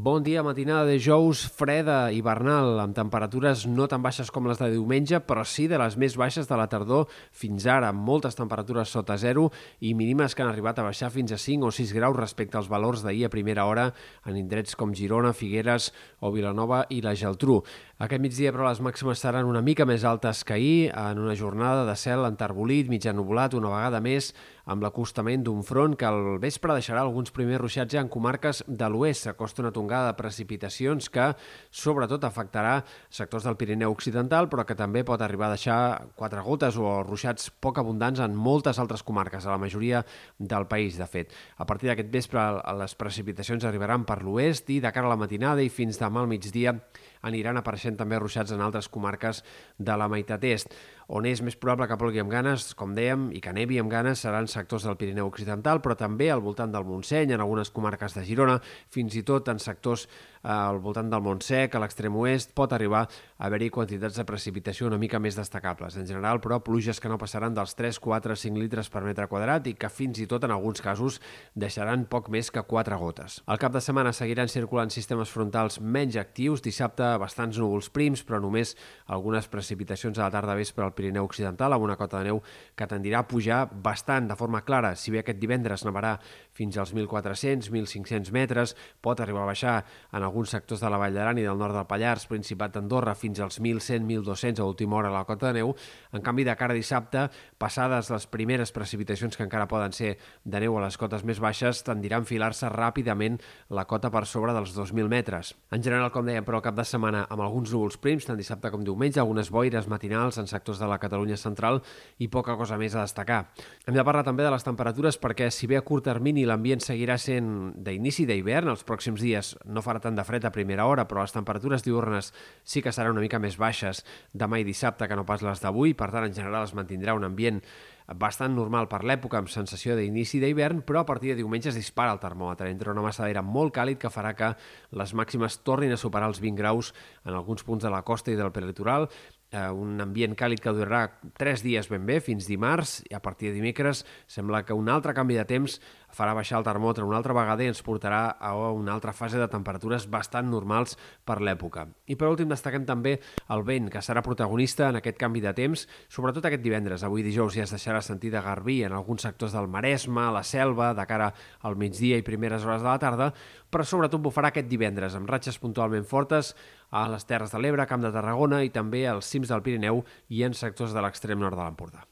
Bon dia, matinada de jous freda, hivernal, amb temperatures no tan baixes com les de diumenge, però sí de les més baixes de la tardor fins ara, amb moltes temperatures sota zero i mínimes que han arribat a baixar fins a 5 o 6 graus respecte als valors d'ahir a primera hora en indrets com Girona, Figueres o Vilanova i la Geltrú. Aquest migdia, però, les màximes seran una mica més altes que ahir, en una jornada de cel enterbolit, mitjà nuvolat, una vegada més, amb l'acostament d'un front que al vespre deixarà alguns primers ruixats ja en comarques de l'oest. S'acosta una tongada de precipitacions que sobretot afectarà sectors del Pirineu Occidental, però que també pot arribar a deixar quatre gotes o ruixats poc abundants en moltes altres comarques, a la majoria del país, de fet. A partir d'aquest vespre les precipitacions arribaran per l'oest i de cara a la matinada i fins demà al migdia aniran apareixent també ruixats en altres comarques de la meitat est. On és més probable que plogui amb ganes, com dèiem, i que nevi amb ganes, seran sectors del Pirineu Occidental, però també al voltant del Montseny, en algunes comarques de Girona, fins i tot en sectors eh, al voltant del Montsec, a l'extrem oest, pot arribar a haver-hi quantitats de precipitació una mica més destacables. En general, però, pluges que no passaran dels 3, 4, 5 litres per metre quadrat i que fins i tot en alguns casos deixaran poc més que 4 gotes. Al cap de setmana seguiran circulant sistemes frontals menys actius, dissabte bastants núvols prims, però només algunes precipitacions a la tarda vespre al Pirineu Occidental, amb una cota de neu que tendirà a pujar bastant de forma clara. Si bé aquest divendres nevarà fins als 1.400-1.500 metres, pot arribar a baixar en alguns sectors de la Vall d'Aran i del nord del Pallars, Principat d'Andorra, fins als 1.100-1.200 a última hora a la cota de neu. En canvi, de cara a dissabte, passades les primeres precipitacions que encara poden ser de neu a les cotes més baixes, tendirà a enfilar-se ràpidament la cota per sobre dels 2.000 metres. En general, com dèiem, però el cap de setmana amb alguns núvols prims, tant dissabte com diumenge, algunes boires matinals en sectors de la Catalunya central i poca cosa més a destacar. Hem de parlar també de les temperatures perquè, si bé a curt termini l'ambient seguirà sent d'inici d'hivern, els pròxims dies no farà tant de fred a primera hora, però les temperatures diurnes sí que seran una mica més baixes demà i dissabte que no pas les d'avui, per tant, en general es mantindrà un ambient bastant normal per l'època, amb sensació d'inici d'hivern, però a partir de diumenge es dispara el termòmetre. Entra una massa d'aire molt càlid que farà que les màximes tornin a superar els 20 graus en alguns punts de la costa i del prelitoral, eh, un ambient càlid que durarà tres dies ben bé, fins dimarts, i a partir de dimecres sembla que un altre canvi de temps farà baixar el termòmetre una altra vegada i ens portarà a una altra fase de temperatures bastant normals per l'època. I per últim destaquem també el vent, que serà protagonista en aquest canvi de temps, sobretot aquest divendres. Avui dijous ja es deixarà sentir de garbí en alguns sectors del Maresme, la Selva, de cara al migdia i primeres hores de la tarda, però sobretot bufarà aquest divendres, amb ratxes puntualment fortes a les Terres de l'Ebre, Camp de Tarragona i també als cims del Pirineu i en sectors de l'extrem nord de l'Empordà.